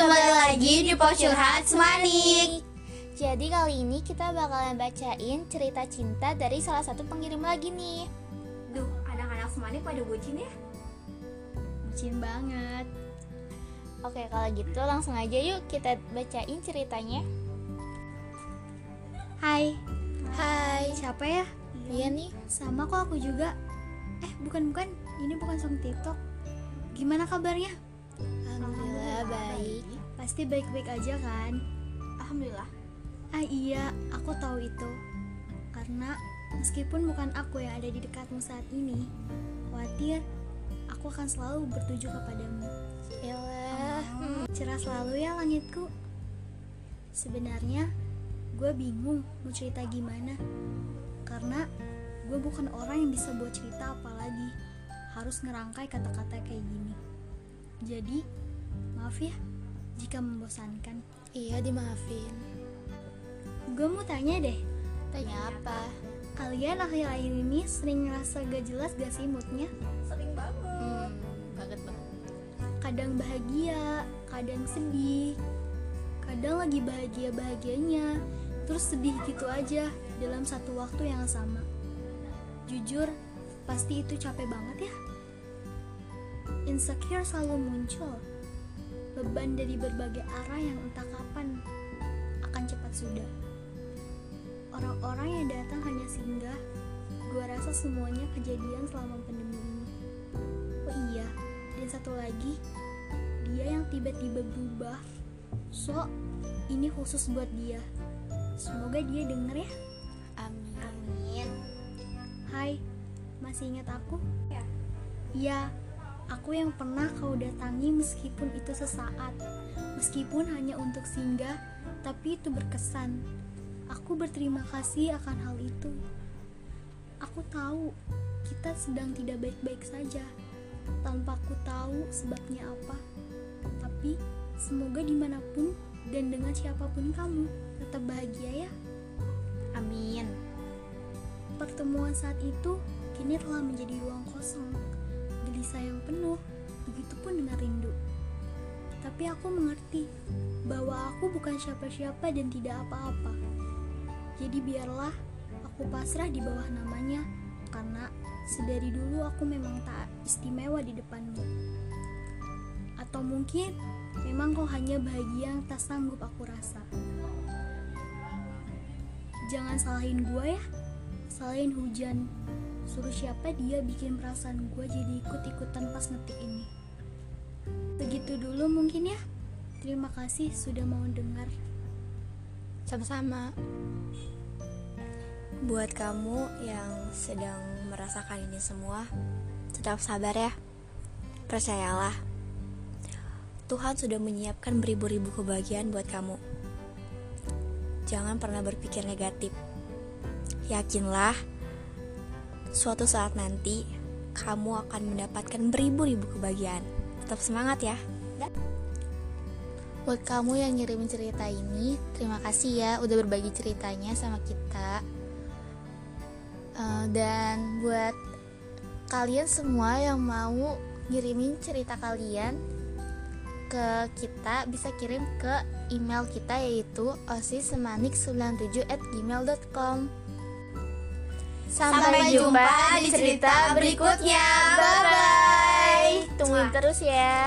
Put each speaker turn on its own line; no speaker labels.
kembali lagi di Pocurhat Semanik
Jadi kali ini kita bakalan bacain cerita cinta dari salah satu pengirim lagi nih
Duh, anak-anak Semanik pada bucin ya?
Bucin banget Oke kalau gitu langsung aja yuk kita bacain ceritanya
Hai,
Hai
siapa ya?
Iya nih
Sama kok aku juga. Eh, bukan-bukan, ini bukan song TikTok. Gimana kabarnya?
Baik
Pasti baik-baik aja kan?
Alhamdulillah
Ah iya, aku tahu itu. Karena meskipun bukan aku yang ada di dekatmu saat ini, khawatir aku akan selalu bertuju kepadamu.
Yalah
Cerah selalu ya langitku. Sebenarnya gue bingung mau cerita gimana. Karena gue bukan orang yang bisa buat cerita apalagi harus ngerangkai kata-kata kayak gini. Jadi, maaf ya jika membosankan.
Iya dimaafin
Gue mau tanya deh,
Tanya apa?
kalian akhir-akhir ini sering ngerasa gak jelas gak sih moodnya?
Sering banget
Hmm, banget banget
Kadang bahagia, kadang sedih, kadang lagi bahagia-bahagianya, terus sedih gitu aja dalam satu waktu yang sama. Jujur, pasti itu capek banget ya. Insecure selalu muncul, beban dari berbagai arah yang entah kapan akan cepat sudah. Orang-orang yang datang hanya singgah, gua rasa semuanya kejadian selama pandemi ini. Oh iya, dan satu lagi, dia yang tiba-tiba berubah. So, ini khusus buat dia. Semoga dia denger ya.
Amin
Amin
Hai, masih ingat aku?
Ya.
Iya, aku yang pernah kau datangi meskipun itu sesaat. Meskipun hanya untuk singgah, tapi itu berkesan. Aku berterima kasih akan hal itu. Aku tahu kita sedang tidak baik-baik saja, tanpa aku tahu sebabnya apa. Tapi semoga di mana pun dan dengan siapa pun kamu tetap bahagia ya.
Amin
Pertemuan saat itu kini telah menjadi ruang kosong, gelisah yang penuh, begitupun dengan rindu. Tapi aku mengerti bahwa aku bukan siapa-siapa dan tidak apa-apa. Jadi biarlah aku pasrah di bawah namanya, karena sedari dulu aku memang tak istimewa di depanmu. Atau mungkin memang kau hanya bahagia yang tak sanggup aku rasa. Jangan salahin gue ya, salahin hujan. Suruh siapa dia bikin perasaan gue jadi ikut-ikutan pas ngetik ini. Begitu dulu mungkin ya. Terima kasih sudah mau dengar.
Sama-sama
Buat kamu yang sedang merasakan ini semua, tetap sabar ya. Percayalah, Tuhan sudah menyiapkan beribu-ribu kebahagiaan buat kamu. Jangan pernah berpikir negatif. Yakinlah, suatu saat nanti kamu akan mendapatkan beribu-ribu kebahagiaan. Tetap semangat ya.
Buat kamu yang ngirimin cerita ini, terima kasih ya udah berbagi ceritanya sama kita. Eh, dan buat kalian semua yang mau ngirimin cerita kalian ke kita bisa kirim ke email kita yaitu osisemanik97 at gmail.com
Sampai jumpa di cerita berikutnya. Bye-bye.
Tungguin terus ya